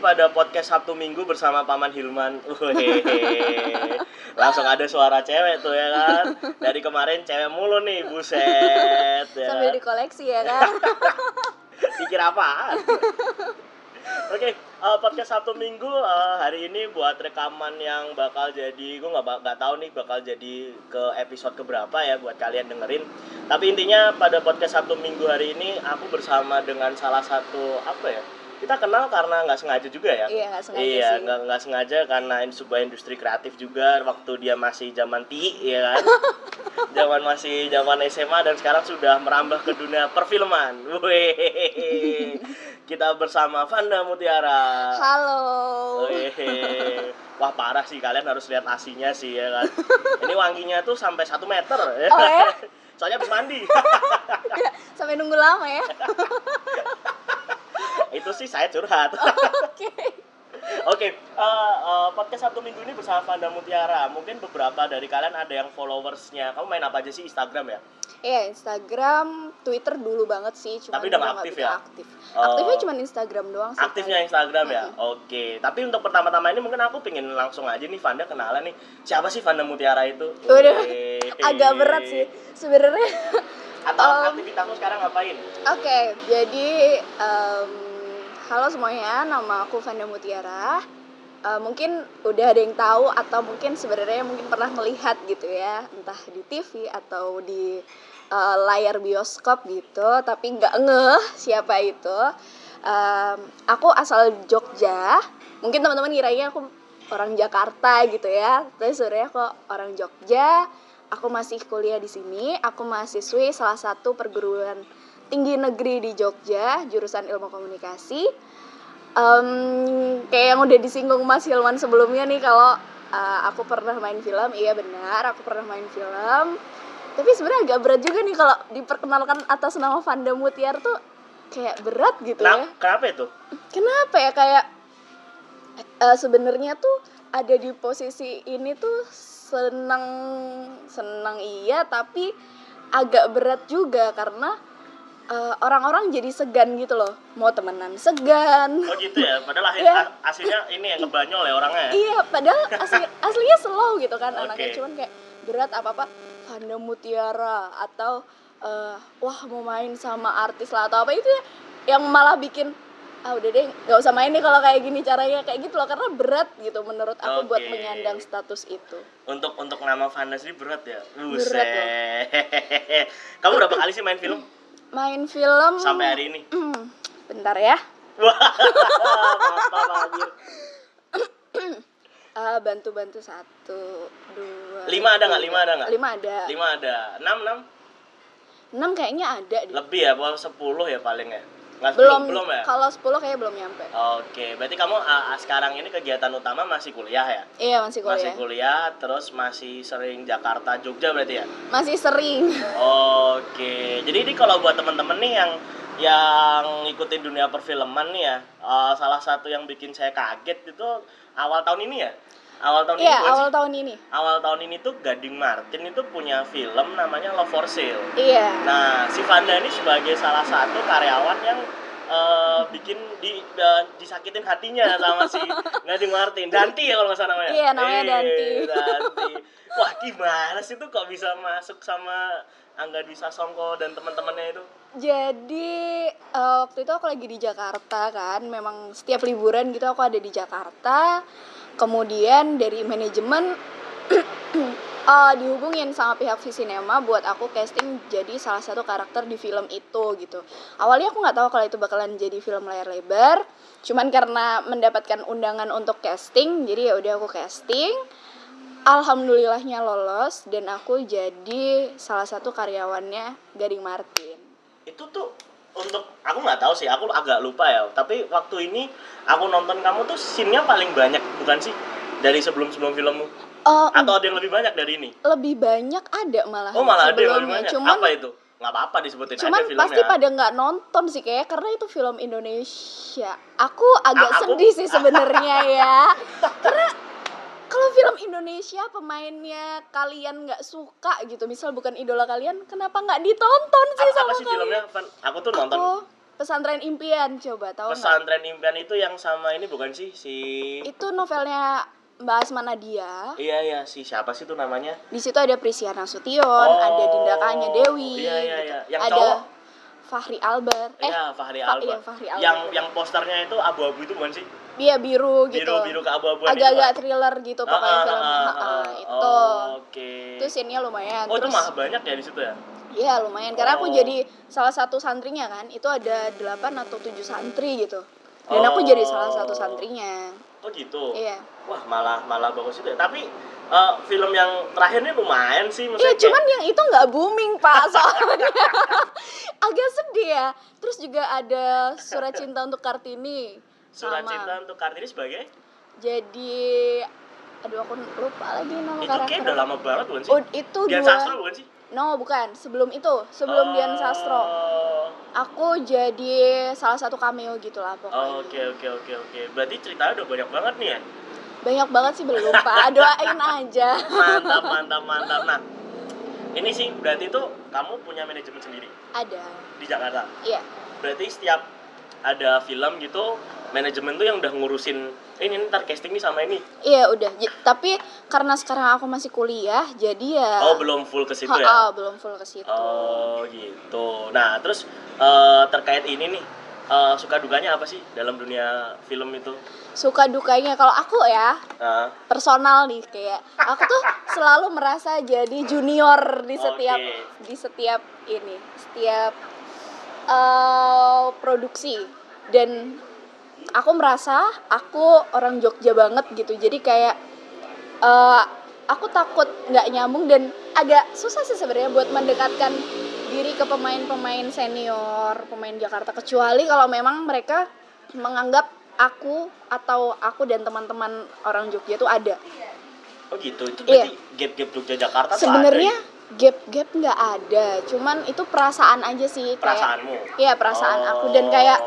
pada podcast Sabtu Minggu bersama Paman Hilman. Uhehehe. Langsung ada suara cewek tuh ya kan. Dari kemarin cewek mulu nih, buset. Ya. Sambil dikoleksi ya kan. Pikir apaan? Oke, eh, podcast Sabtu Minggu eh, hari ini buat rekaman yang bakal jadi, gue nggak nggak tahu nih bakal jadi ke episode keberapa ya buat kalian dengerin. Tapi intinya pada podcast Sabtu Minggu hari ini aku bersama dengan salah satu apa ya? Kita kenal karena nggak sengaja juga ya. Iya, nggak sengaja Iya, nggak nggak sengaja karena ini sebuah industri kreatif juga waktu dia masih zaman ti, ya kan. zaman masih zaman SMA dan sekarang sudah merambah ke dunia perfilman. Wih, kita bersama Vanda Mutiara. Halo. Wih, wah parah sih kalian harus lihat asinya sih ya kan. Ini wanginya tuh sampai satu meter. Oh, ya? Soalnya habis mandi. Sampai nunggu lama ya. Itu sih saya curhat. Oke. Oke, eh, eh, podcast Sabtu Minggu ini bersama Vanda Mutiara. Mungkin beberapa dari kalian ada yang followersnya. Kamu main apa aja sih Instagram ya? Iya, Instagram, Twitter dulu banget sih, cuma Tapi udah aktif ya? Aktif. Oh. Aktifnya cuma Instagram doang sih. Aktifnya kayak. Instagram ya? Oke. Tapi untuk pertama-tama ini mungkin aku pengen langsung aja nih Vanda kenalan nih. Siapa sih Vanda Mutiara itu? Udah, agak berat sih sebenarnya. Atau Um, aktivitasmu sekarang ngapain? Oke, jadi em, halo semuanya, nama aku Vanda Mutiara. Eh, mungkin udah ada yang tahu atau mungkin sebenarnya mungkin pernah melihat gitu ya, entah di TV atau di eh, layar bioskop gitu, tapi nggak ngeh siapa itu. Em, aku asal Jogja, mungkin teman-teman kiranya aku orang Jakarta gitu ya, tapi sebenarnya aku orang Jogja. Aku masih kuliah di sini, aku mahasiswi salah satu perguruan tinggi negeri di Jogja, jurusan ilmu komunikasi. Em, kayak yang udah disinggung Mas Hilman sebelumnya nih kalau uh, aku pernah main film, iya benar, aku pernah main film. Tapi sebenarnya agak berat juga nih kalau diperkenalkan atas nama Vanda Mutiar tuh kayak berat gitu ya. Kenapa itu? Kenapa ya kayak eh, sebenarnya tuh ada di posisi ini tuh senang senang iya tapi agak berat juga karena eh, orang-orang jadi segan gitu loh mau temenan segan Oh gitu ya. Padahal akhir, a- aslinya ini yang ngebanyol ya orangnya. ya? iya padahal asli, aslinya slow gitu kan Oke. anaknya cuman kayak berat apa apa Vanda Mutiara atau eh, wah mau main sama artis lah atau apa itu ya yang malah bikin ah udah deh nggak usah main nih kalau kayak gini caranya kayak gitu loh karena berat gitu menurut aku buat Oke. menyandang status itu Untuk untuk nama Vanda sendiri berat ya. Berat Buset. Kamu berapa kali sih main film main film sampai hari ini? Hmm, bentar ya Wah, mantap anjir. Ah, bantu-bantu satu dua Lima ada nggak? Lima ada nggak? lima ada Lima ada. Enam, enam. enam kayaknya ada deh Lebih ya, sepuluh ya paling ya? Nggak, belum belum ya? kalau 10 kayaknya belum nyampe Oke, berarti kamu ah, sekarang ini kegiatan utama masih kuliah ya? iya masih kuliah Masih kuliah, terus masih sering Jakarta, Jogja berarti ya? masih sering Oke, jadi ini kalau buat teman-teman nih yang yang ngikutin dunia perfilman nih ya, eh, salah satu yang bikin saya kaget itu awal tahun ini ya, awal tahun iya ini awal sih? tahun ini awal tahun ini tuh Gading Martin itu punya film namanya Love for Sale. iya Nah, si Vanda ini sebagai salah satu karyawan yang eh, bikin di eh, disakitin hatinya sama si Gading Martin. Danti ya kalau nggak salah namanya. Iya, namanya Eh, Danti. Danti. Wah, gimana sih tuh kok bisa masuk sama Angga Dwi Sasongko dan teman-temannya itu? Jadi eh, waktu itu aku lagi di Jakarta kan, memang setiap liburan gitu aku ada di Jakarta. Kemudian dari manajemen eh, dihubungin sama pihak Visinema buat aku casting jadi salah satu karakter di film itu gitu. Awalnya aku nggak tahu kalau itu bakalan jadi film layar lebar, cuman karena mendapatkan undangan untuk casting, jadi ya udah aku casting. Alhamdulillahnya lolos dan aku jadi salah satu karyawannya Gading Martin. Itu tuh untuk aku nggak tahu sih, aku agak lupa ya. Tapi waktu ini aku nonton kamu tuh scene-nya paling banyak, bukan sih? Dari sebelum-sebelum filmmu? Eh, Atau ada yang lebih banyak dari ini? lebih banyak ada malah Oh malah ada yang lebih banyak. Cuman Apa itu? Nggak apa-apa disebutin cuman aja filmnya. pasti pada nggak nonton sih kayak karena itu film Indonesia. Aku agak Ah, aku- sedih sih sebenarnya ya. karena kalau film Indonesia pemainnya kalian nggak suka gitu, misal bukan idola kalian, kenapa nggak ditonton sih apa, sama apa sih kalian? filmnya? Aku tuh nonton. Aku pesantren impian coba tahu? Pesantren impian itu yang sama ini bukan sih si itu novelnya Mbak Asma Nadia Iya iya si siapa sih tuh namanya? di situ ada Prisia Nasution ada Dinda Kanya Dewi Iya iya gitu. iya. Yang ada cowok? Fahri Albar eh Iya Fahri Fa- Albar. iya, Fahri Albar. Yang yang posternya itu abu-abu itu bukan sih? dia biru gitu Biru biru ke abu-abuan agak-agak itu, thriller gitu Pak. pokoknya Ah, filmnya ah, ah, ah, ah. itu Oh, Oke. itu scene-nya lumayan Oh itu mah banyak ya di situ ya? Iya lumayan karena aku Oh. jadi salah satu santrinya kan itu ada 8 atau 7 santri gitu dan aku Oh. jadi salah satu santrinya Oh gitu. iya Wah malah malah bagus itu ya. Tapi eh, film yang terakhir ini lumayan sih Iya maksudnya. cuman yang itu nggak booming pak soalnya agak sedih ya terus juga ada surat cinta untuk kartini Surat sama. cinta untuk Kartini sebagai jadi aduh aku lupa lagi nama itu karakter udah lama banget bukan sih? oh itu Dian dua Sastro bukan sih? no bukan sebelum itu sebelum Dian Sastro Oh. aku jadi salah satu cameo gitu lah pokoknya Oh, Oke oke oke oke. Berarti ceritanya udah banyak banget nih ya. Banyak banget sih belum pak doain aja Mantap mantap mantap. Nah, ini sih berarti itu kamu punya manajemen sendiri ada di Jakarta. iya Berarti setiap ada film gitu, manajemen tuh yang udah ngurusin ini ntar casting nih sama ini. iya udah J- tapi karena sekarang aku masih kuliah jadi ya Oh belum full ke situ ya? belum full ke situ Oh gitu. Nah terus eh, terkait ini nih eh, suka dukanya apa sih dalam dunia film itu? suka dukanya kalau aku ya Nah, personal nih kayak aku tuh selalu merasa jadi junior di setiap Oke. di setiap ini setiap eh, produksi dan aku merasa aku orang Jogja banget gitu jadi kayak eh, aku takut nggak nyambung dan agak susah sih sebenarnya buat mendekatkan diri ke pemain-pemain senior pemain Jakarta kecuali kalau memang mereka menganggap aku atau aku dan teman-teman orang Jogja itu ada oh gitu. Itu Iya. berarti gap-gap Jogja Jakarta sebenarnya ya? gap-gap nggak ada cuman itu perasaan aja sih kayak perasaanmu. Iya perasaan aku dan Oh. kayak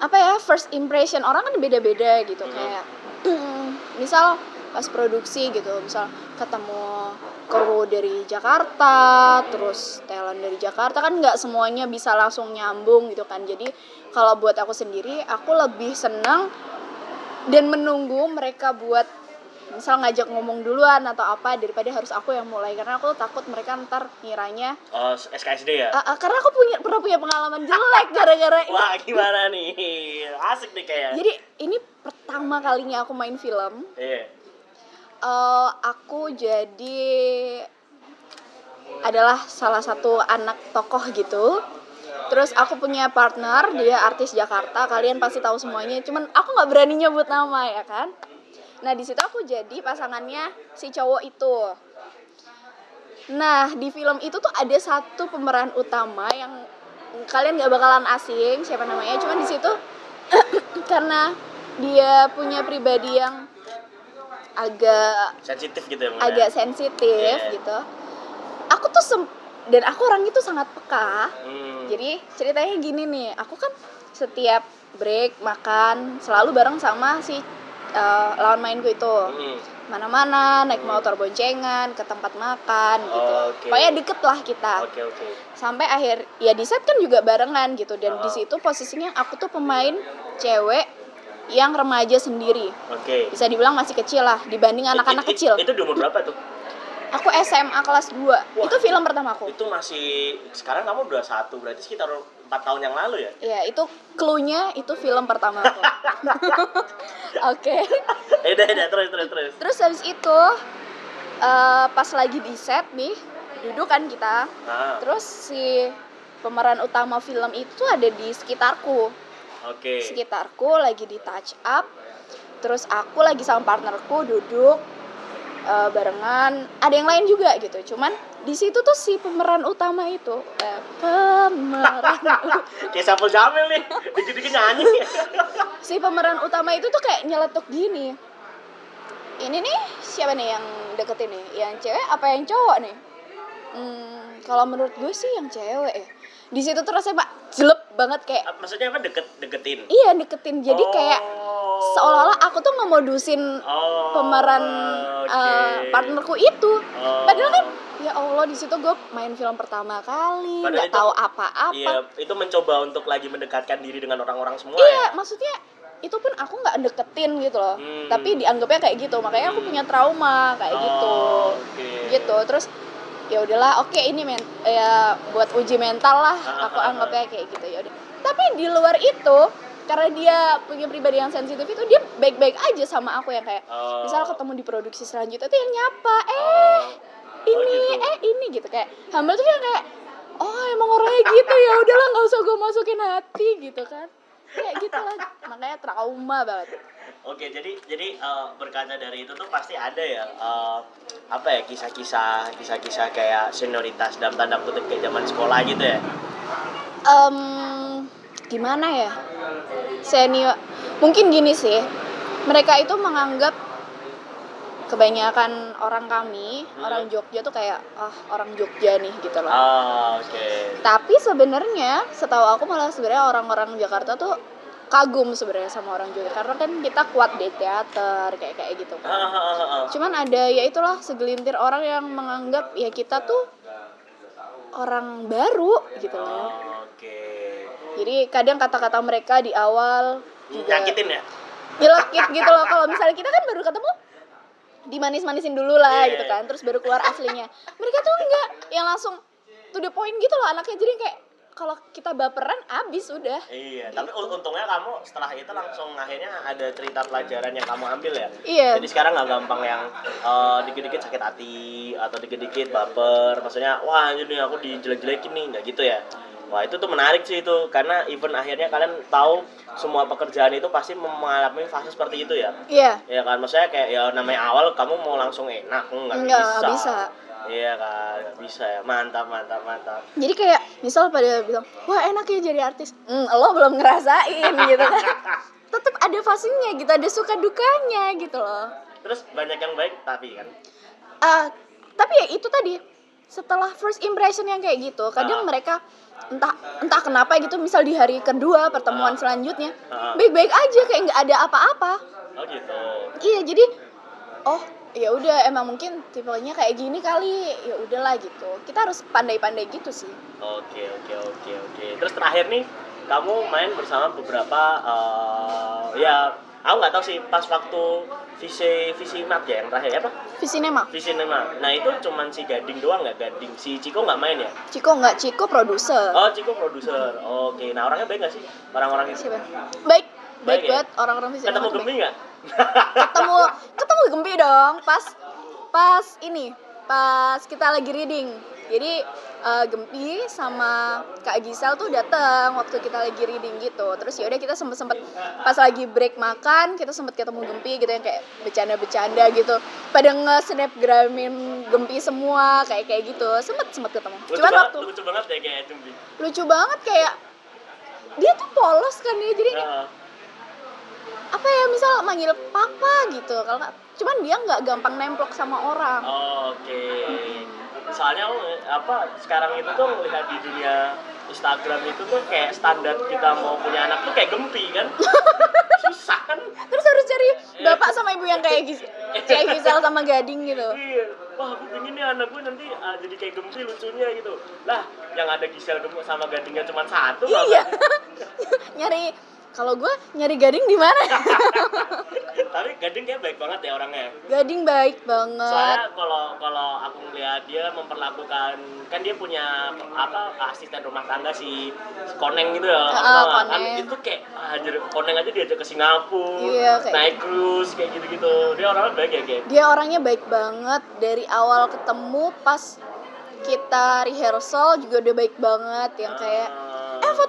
apa ya first impression orang kan beda-beda gitu Mhm. kayak misal pas produksi gitu misal ketemu kru dari Jakarta terus talent dari Jakarta kan nggak semuanya bisa langsung nyambung gitu kan jadi kalau buat aku sendiri aku lebih senang dan menunggu mereka buat misal ngajak ngomong duluan atau apa daripada harus aku yang mulai karena aku takut mereka ntar ngiranya Oh, SKSD ya? "Ah, ah, karena aku punya pernah punya pengalaman jelek gara-gara ini." Wah, gimana nih? Asik nih kayak. Jadi ini pertama kalinya aku main film. Iya. Eh, aku jadi adalah salah satu anak tokoh gitu. Terus aku punya partner, dia artis Jakarta. Kalian pasti tahu semuanya. Cuman aku nggak berani nyebut nama ya kan. Nah di situ aku jadi pasangannya si cowok itu. Nah di film itu tuh ada satu pemeran utama yang kalian nggak bakalan asing siapa namanya. Cuman di situ karena dia punya pribadi yang agak Sensitif gitu ya, ya? agak sensitif Iya. gitu. Aku tuh sem- dan aku orang itu sangat peka. Hmm. Jadi ceritanya gini nih, aku kan setiap break makan selalu bareng sama si uh, lawan mainku itu. Hmm. Mana-mana naik motor boncengan ke tempat makan gitu. Oke. Pokoknya deket lah kita. Oke, oke. Sampai akhir ya di set kan juga barengan gitu dan di Oh. situ posisinya aku tuh pemain cewek yang remaja sendiri. Oke. Bisa dibilang masih kecil lah dibanding anak-anak kecil. Itu di umur berapa tuh? Aku SMA kelas 2. itu film pertama aku. Itu masih sekarang kamu udah satu, berarti sekitar 4 tahun yang lalu ya? Ya, itu clue-nya itu film pertama aku. Oke. Eh, udah, udah, terus, terus, terus. Terus habis itu eh, pas lagi di set nih, duduk kan kita. Ah, Terus si pemeran utama film itu ada di sekitarku. Oke. Sekitarku lagi di touch up. Terus aku lagi sama partnerku duduk eh, barengan. Ada yang lain juga gitu. Cuman di situ tuh si pemeran utama itu eh, pemeran Kayak Saiful Jamil nih, dikit-dikit nyanyi. si pemeran utama itu tuh kayak nyeletuk gini ini nih siapa nih yang deketin nih yang cewek apa yang cowok nih hmm, kalau menurut gue sih yang cewek ya di situ tuh rasanya pak jelek banget kayak Maksudnya apa deket deketin? iya deketin jadi Oh. kayak seolah-olah aku tuh ngemodusin Oh, pemeran oke. eh, partnerku itu Oh. padahal kan ya Allah di situ gue main film pertama kali nggak tahu apa-apa Iya, itu mencoba untuk lagi mendekatkan diri dengan orang-orang semua Iya, ya. maksudnya itu pun aku nggak deketin gitu loh Hmm. tapi dianggapnya kayak gitu makanya aku punya trauma kayak gitu Oh, Oke. gitu terus ya udahlah oke ini men ya buat uji mental lah Ah, aku ah, ah, anggapnya kayak gitu ya udah tapi di luar itu karena dia punya pribadi yang sensitif itu dia baik-baik aja sama aku yang kayak Oh. misal ketemu di produksi selanjutnya tuh yang nyapa eh Oh. ini gitu. eh ini gitu kayak Hamil tuh yang kayak oh emang orangnya gitu ya udahlah nggak usah gue masukin hati gitu kan kayak gitu lah makanya trauma banget. Oke, jadi jadi eh, berkaca dari itu tuh pasti ada ya eh, apa ya kisah-kisah kisah-kisah kayak senioritas dalam tanda kutip kayak zaman sekolah gitu ya. Em, gimana ya? Senior mungkin gini sih. Mereka itu menganggap kebanyakan orang kami Hmm. orang Jogja tuh kayak ah orang Jogja nih gitu loh Ah, oke. tapi sebenarnya setahu aku malah sebenarnya orang-orang Jakarta tuh kagum sebenarnya sama orang Jogja karena kan kita kuat di teater kayak kayak gitu Ah, ah, ah, ah. cuman ada ya itulah segelintir orang yang menganggap ya kita tuh orang baru gitu loh Oh, Oke. jadi kadang kata-kata mereka di awal juga Nyakitin ya? nyelekit gitu loh kalau misalnya kita kan baru ketemu dimanis-manisin dulu lah Iya. gitu kan terus baru keluar aslinya mereka tuh enggak yang langsung to the point gitu loh anaknya jadi kayak kalau kita baperan abis udah Iya, tapi un- untungnya kamu setelah itu langsung akhirnya ada cerita pelajaran yang kamu ambil ya. iya Jadi sekarang nggak gampang yang eh, dikit-dikit sakit hati atau dikit-dikit baper. Maksudnya, wah nih aku dijelek-jelekin nih, nggak gitu ya. Wah itu tuh menarik sih itu karena even akhirnya kalian tahu semua pekerjaan itu pasti mengalami fase seperti itu ya. iya Ya kan, maksudnya kayak ya namanya awal kamu mau langsung enak, nggak Nggak bisa. bisa. Iya kan, bisa ya. Mantap, mantap, mantap. jadi kayak misal pada bilang wah enak ya jadi artis hmm, lo belum ngerasain gitu kan tetap ada fasenya gitu ada suka dukanya gitu loh Terus banyak yang baik tapi kan. Ah, tapi ya itu tadi setelah first impression yang kayak gitu kadang Ah. mereka entah entah kenapa gitu misal di hari kedua pertemuan Ah. selanjutnya Ah. baik-baik aja kayak nggak ada apa-apa Oh gitu. iya jadi oh ya udah emang mungkin tipenya kayak gini kali ya udahlah gitu kita harus pandai-pandai gitu sih Oke oke oke oke. Terus terakhir nih kamu main bersama beberapa eh, ya aku nggak tahu sih pas waktu visi visi mat ya yang terakhir apa Visinema visi nema. Nah itu cuman si Gading doang nggak Gading si Ciko nggak main ya? Ciko nggak Ciko produser Oh Ciko produser. Oke nah orangnya baik nggak sih orang-orang itu? baik baik Baik ya? banget orang-orang Visinema Ketemu. Gemi nggak? ketemu ketemu Gempi dong pas pas ini pas kita lagi reading jadi eh, Gempi sama Kak Gisel tuh datang waktu kita lagi reading gitu terus ya udah kita sempet sempet pas lagi break makan kita sempet ketemu Gempi gitu yang kayak bercanda-bercanda gitu pada nge snapgramin Gempi semua kayak kayak gitu sempet sempet ketemu lucu cuman banget, waktu lucu banget ya kayak Gemi. lucu banget kayak dia tuh polos kan dia jadi Heeh. apa ya misal manggil papa gitu kalau cuman dia nggak gampang nemplok sama orang Oh, Oke. Soalnya apa sekarang itu tuh melihat di dunia Instagram itu tuh kayak standar kita mau punya anak tuh kayak gempi kan. Susah kan? terus harus cari bapak sama ibu yang kayak Gis kayak Gisel sama Gading gitu Iya. Wah, aku pengen nih anak gue nanti ah, jadi kayak gempi lucunya gitu. Lah, yang ada Gisel gemuk sama gadingnya cuma satu. iya nyari kalau gue nyari Gading di mana Tapi gading kayak baik banget ya orangnya. Gading baik banget Soalnya kalau kalau aku ngeliat dia memperlakukan kan dia punya apa asisten rumah tangga si, si Koneng gitu ya. Ah, tau nggak? kan Koneng. itu kayak ah, anjir Koneng aja diajak ke Singapura, Iya, kayak naik cruise kayak gitu-gitu. Dia orangnya baik ya kayak. dia orangnya baik banget dari awal ketemu pas kita rehearsal juga udah baik banget yang kayak Ah.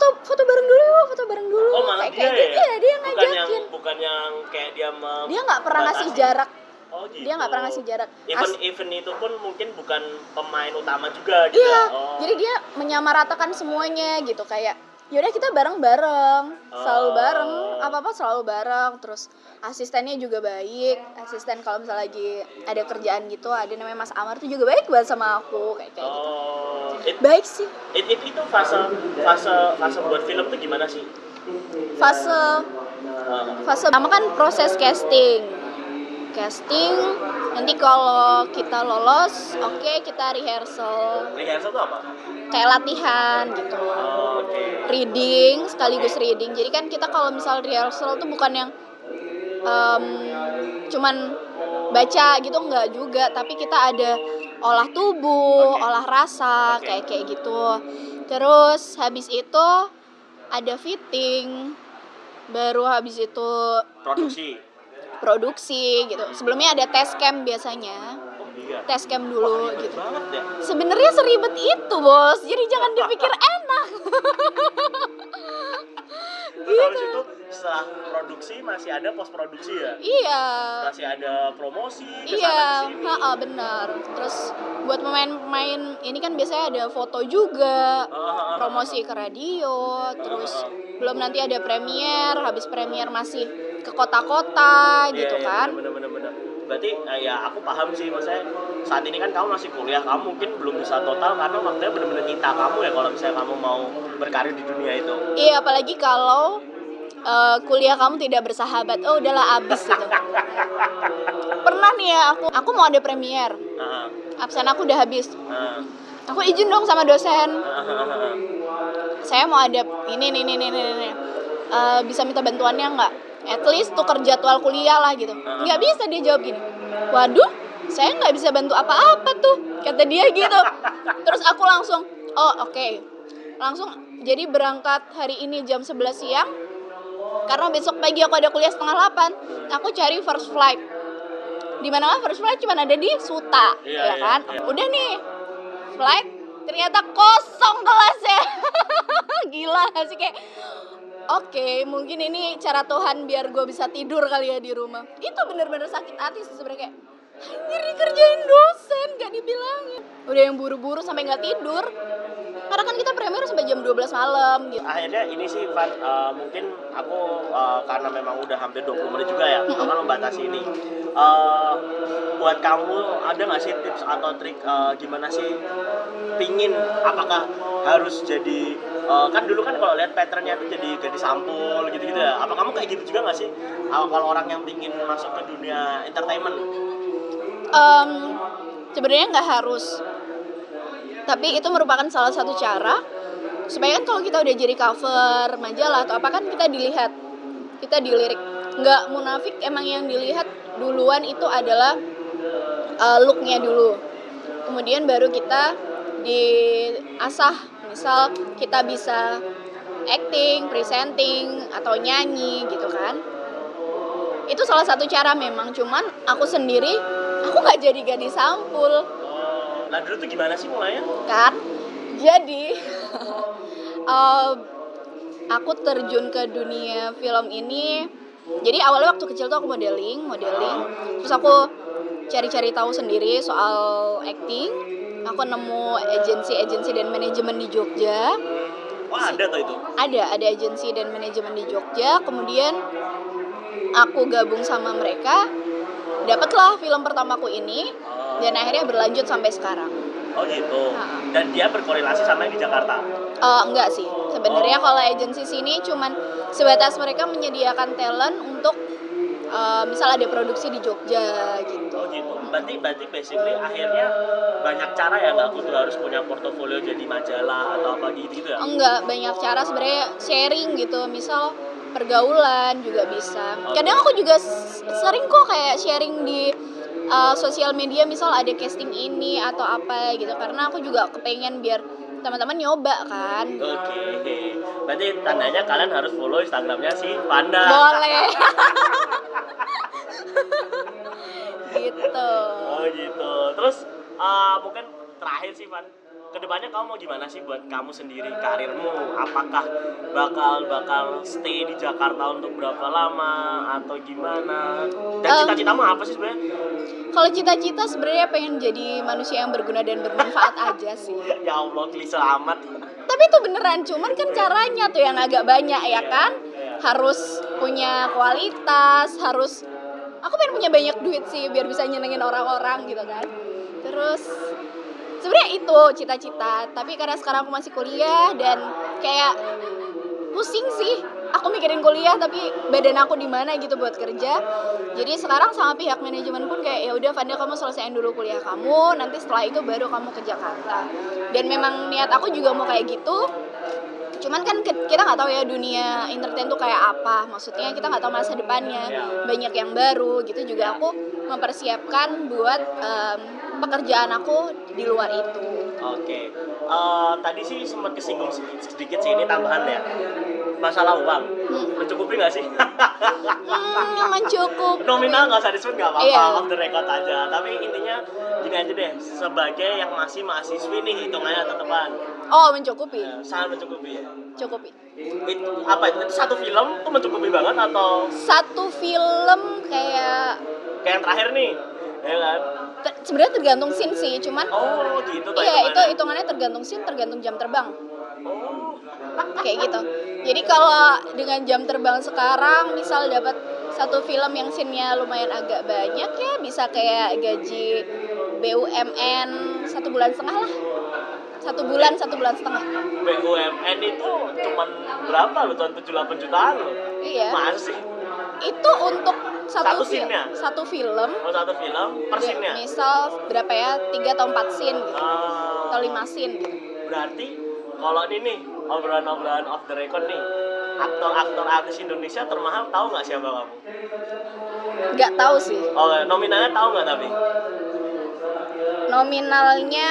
Foto foto bareng dulu yuk foto bareng dulu Oh malah kayak dia kayak ya? gitu iya dia yang bukan yang ngajakin bukan yang kayak dia mem- dia nggak pernah ngasih jarak Oh gitu. dia nggak pernah ngasih jarak Even As- even itu pun mungkin bukan pemain utama juga gitu. Iya, Oh. jadi dia menyamaratakan semuanya gitu kayak yaudah kita bareng-bareng, selalu Oh. bareng, apa-apa selalu bareng. Terus asistennya juga baik, asisten kalau misalnya lagi ada kerjaan gitu, ada namanya Mas Amar tuh juga baik banget sama aku kayak kayak gitu. Oh, it, Baik sih, it, it- itu fase fase fase buat film tuh gimana sih? fase Ah. fase pertama kan proses casting. casting nanti kalau kita lolos oke kita rehearsal Rehearsal tuh apa? kayak latihan gitu Oh, Oke. reading sekaligus reading jadi kan kita kalau misal rehearsal tuh bukan yang em, cuman baca gitu nggak juga tapi kita ada olah tubuh Oke. olah rasa Oke. kayak kayak gitu terus habis itu ada fitting baru habis itu Produksi. Produksi gitu. Sebelumnya ada test cam biasanya. Test cam Wah, dulu ribet gitu. ya. sebenarnya seribet itu bos. Jadi jangan dipikir enak. Terus habis itu setelah produksi masih ada post produksi ya? iya. Masih ada promosi Iya, ha benar. Terus buat pemain-pemain ini kan biasanya ada foto juga, Ah, ah, ah, promosi ke radio, terus belum nanti ada premier, habis premier masih ke kota-kota Iya, gitu iya, kan. Bener, bener, bener. Berarti eh, ya aku paham sih maksudnya saat ini kan kamu masih kuliah, kamu mungkin belum bisa total karena waktunya bener-bener nyita kamu ya kalau misalnya kamu mau berkarir di dunia itu. Iya, apalagi kalau eh, kuliah kamu tidak bersahabat. Oh, udahlah abis gitu. Pernah nih ya aku aku mau ada premier. Absen aku udah habis. Aku izin dong sama dosen. saya mau ada ini nih nih nih nih, nih. Eh, bisa minta bantuannya nggak? At least tuker jadwal kuliah lah gitu. Nggak bisa dia jawab gini. Waduh, saya nggak bisa bantu apa-apa tuh, kata dia gitu. Terus aku langsung, oh oke, langsung jadi berangkat hari ini jam 11 siang. Karena besok pagi aku ada kuliah setengah 8 Aku cari first flight di mana first flight cuma ada di Suta, Iya, ya iya, kan? iya. Udah nih, flight ternyata kosong kelasnya. Gila sih kayak Oke, mungkin ini cara Tuhan biar gue bisa tidur kali ya di rumah. Itu bener-bener sakit hati sih sebenarnya kayak Anjir dikerjain dosen, gak dibilangin. Udah yang buru-buru sampai nggak tidur. Karena kan kita premier sampai jam 12 malam gitu. akhirnya ini sih Van eh, mungkin aku eh, karena memang udah hampir 20 menit juga ya aku kan membatasi ini. Eh, buat kamu ada nggak sih tips atau trik eh, gimana sih pingin? Apakah harus jadi eh, kan dulu kan kalau lihat patternnya itu jadi jadi sampul gitu gitu ya. Apa kamu kayak gitu juga nggak sih? Eh, kalau orang yang pingin masuk ke dunia entertainment? Em, sebenarnya nggak harus tapi itu merupakan salah satu cara supaya kan kalau kita udah jadi cover majalah atau apa kan kita dilihat kita dilirik. Nggak munafik emang yang dilihat duluan itu adalah uh, looknya dulu. Kemudian baru kita diasah. Misal kita bisa acting, presenting atau nyanyi gitu kan. Itu salah satu cara memang cuman aku sendiri aku nggak jadi gadis sampul nah dulu tuh gimana sih mulainya? Kan? Jadi em, aku terjun ke dunia film ini. Jadi awalnya waktu kecil tuh aku modeling modeling. Terus aku cari-cari tahu sendiri soal acting. Aku nemu agensi-agensi dan manajemen di Jogja. Wah ada tuh itu? Ada ada agensi dan manajemen di Jogja. Kemudian aku gabung sama mereka. Dapatlah film pertamaku ini dan akhirnya berlanjut sampai sekarang. Oh gitu. Ha. dan dia berkorelasi sama yang di Jakarta? Eh, enggak sih. Sebenarnya Oh. kalau agensi sini cuman sebatas mereka menyediakan talent untuk eh, misal ada produksi di Jogja gitu. Oh gitu. Berarti berarti basically akhirnya banyak cara ya nggak kudu harus punya portofolio jadi majalah atau apa gitu gitu ya. enggak banyak cara. Sebenarnya sharing gitu. Misal pergaulan juga bisa. Kadang aku juga sering kok kayak sharing di uh, sosial media misal ada casting ini atau apa gitu karena aku juga kepengen biar teman-teman nyoba kan Oke. Berarti tandanya kalian harus follow Instagramnya si Panda. boleh gitu Oh gitu. Terus uh, mungkin terakhir sih Van, ke depannya kamu mau gimana sih buat kamu sendiri karirmu? Apakah bakal bakal stay di Jakarta untuk berapa lama atau gimana? Dan Um, cita-citamu apa sih sebenarnya? kalau cita-cita sebenarnya pengen jadi manusia yang berguna dan bermanfaat aja sih Ya Allah, klise amat. tapi itu beneran cuman kan caranya tuh yang agak banyak ya kan Iya. harus punya kualitas harus aku pengen punya banyak duit sih biar bisa nyenengin orang-orang gitu kan terus sebenarnya itu cita-cita tapi karena sekarang aku masih kuliah dan kayak pusing sih. Aku mikirin kuliah tapi badan aku di mana gitu buat kerja. Jadi sekarang sama pihak manajemen pun kayak ya udah Fanda kamu selesaiin dulu kuliah kamu. Nanti setelah itu baru kamu ke Jakarta. Dan memang niat aku juga mau kayak gitu. Cuman kan kita nggak tahu ya dunia entertain tuh kayak apa. Maksudnya kita nggak tahu masa depannya. Ya. banyak yang baru gitu. Juga aku mempersiapkan buat em, pekerjaan aku di luar itu Oke, Eh, tadi sih sempat kesinggung sedikit sih ini tambahan ya masalah uang Hmm. mencukupi nggak sih? hmm, mencukupi Nominal nggak usah disebut nggak apa-apa, Iya. off the record aja. Tapi intinya gini aja deh, sebagai yang masih mahasiswi nih hitungannya tetepan, oh mencukupi ya, sangat mencukupi ya. cukupi Itu apa itu? Itu satu film tuh mencukupi banget atau satu film kayak kayak yang terakhir nih, ya kan? ter- sebenarnya tergantung scene sih cuman Oh gitu iya itu hitungannya. tergantung scene tergantung jam terbang Oh, kayak gitu jadi kalau dengan jam terbang sekarang misal dapat satu film yang scene-nya lumayan agak banyak ya bisa kayak gaji BUMN satu bulan setengah lah satu bulan satu bulan setengah BUMN itu cuman berapa loh? Cuman 78 jutaan loh. iya Masa sih? itu untuk Satu satu film scene-nya? satu film Oh satu film per Ya, scene-nya? misal berapa ya tiga atau empat scene gitu Ah. atau lima scene gitu Berarti kalau ini nih obrolan-obrolan off the record nih aktor-aktor artis Indonesia termahal tahu nggak siapa kamu? nggak tahu sih Oh nominalnya tahu nggak tapi? nominalnya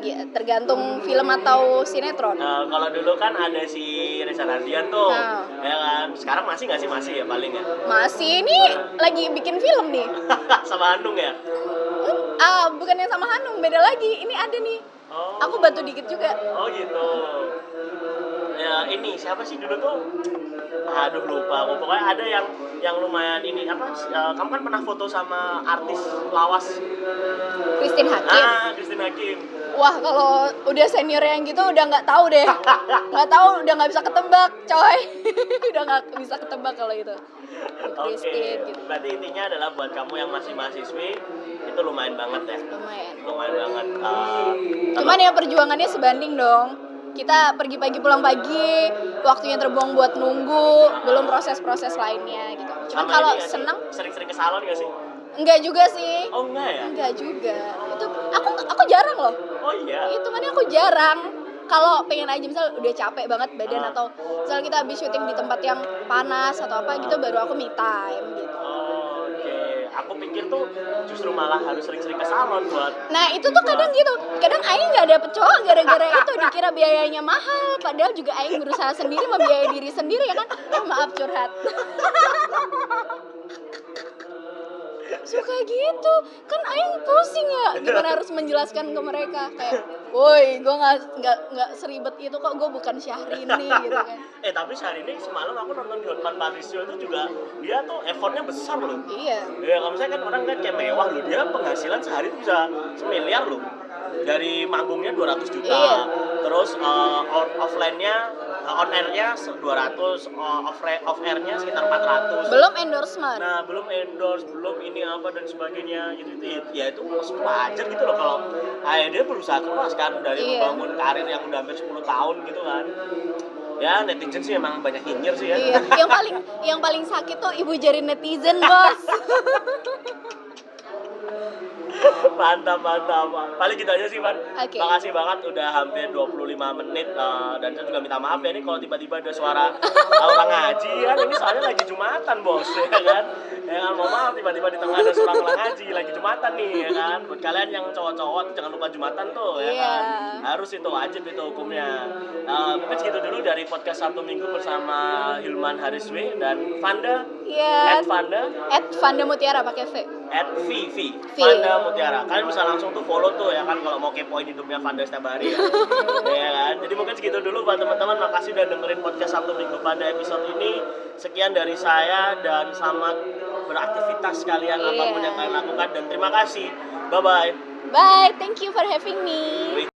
ya, tergantung film atau sinetron Nah, kalau dulu kan ada si Reza Radian tuh, Nah. ya kan? Sekarang masih nggak sih masih ya paling ya? masih ini lagi bikin film nih Sama Hanung ya? Hmm, ah bukan yang sama Hanung beda lagi ini ada nih Oh, aku bantu dikit juga oh gitu. Ya ini siapa sih dulu tuh? Aduh lupa. aku. Pokoknya ada yang yang lumayan ini apa? eh, kamu kan pernah foto sama artis lawas? Christine Hakim Ah, Christine Hakim. wah kalau udah senior yang gitu udah nggak tahu deh nggak tahu udah nggak bisa ketebak coy udah nggak bisa ketebak kalau itu Oke, Christine gitu berarti intinya adalah buat kamu yang masih mahasiswi itu lumayan banget ya, lumayan lumayan banget. Uh, Cuman ya perjuangannya sebanding dong. Kita pergi pagi pulang pagi, waktunya terbuang buat nunggu, belum proses-proses lainnya gitu. Cuman kalau seneng, sering-sering ke salon gak sih? enggak juga sih. Oh enggak ya? Enggak juga. Itu aku aku jarang loh. Oh iya. Itu kan aku jarang. Kalau pengen aja misal udah capek banget badan atau misal kita habis syuting di tempat yang panas atau apa gitu baru aku me time gitu. Aku pikir tuh justru malah harus sering-sering ke salon buat Nah itu tuh kadang gitu, kadang Aing nggak dapet cowok gara-gara itu dikira biayanya mahal, padahal juga Aing berusaha sendiri membiayai diri sendiri ya kan. Oh, maaf curhat. Suka gitu, kan Aing pusing ya, gimana harus menjelaskan ke mereka? Kayak, woi, gue nggak nggak nggak seribet itu kok, gue bukan Syahrini gitu kan. eh tapi sehari ini semalam aku nonton di Hotman Patricio itu juga dia tuh effortnya besar loh. Iya, ya kalau misalnya kan orang kan kayak mewah loh. Dia penghasilan sehari bisa semiliar loh dari manggungnya 200 juta Iya. terus uh, on- offline-nya uh, on air-nya 200 uh, off, off air-nya sekitar 400 belum endorsement. Nah, belum endorse, belum ini apa dan sebagainya gitu itu ya itu wajar gitu loh kalau dia berusaha keras kan dari Iya. membangun karir yang udah hampir 10 tahun gitu kan. Ya netizen sih emang banyak nyinyir sih ya. Iya, yang paling yang paling sakit tuh ibu jari netizen bos. mantap, mantap. Paling gitu aja sih, Van. Oke. Makasih banget udah hampir 25 menit eh, dan saya juga minta maaf ya ini kalau tiba-tiba ada suara orang ngaji kan ini soalnya lagi Jumatan, Bos, ya kan. Ya kan, mau maaf tiba-tiba di tengah ada suara orang ngaji lagi Jumatan nih ya kan. Buat kalian yang cowok-cowok jangan lupa Jumatan tuh ya Iya. kan. Harus itu wajib itu hukumnya. Eh, mungkin segitu dulu dari podcast Sabtu Minggu bersama Hilman Hariswi dan Vanda Iya. at Vanda. At Vanda Mutiara pakai V. at VV V. Vanda Mutiara. Kalian bisa langsung tuh follow tuh ya kan kalau mau kepoin hidupnya Vanda setiap hari ya, ya kan? Jadi mungkin segitu dulu buat teman-teman. Makasih udah dengerin podcast Sabtu Minggu pada episode ini. Sekian dari saya dan selamat beraktivitas kalian Iya. apa pun yang kalian lakukan. Dan terima kasih. Bye bye. Bye, thank you for having me.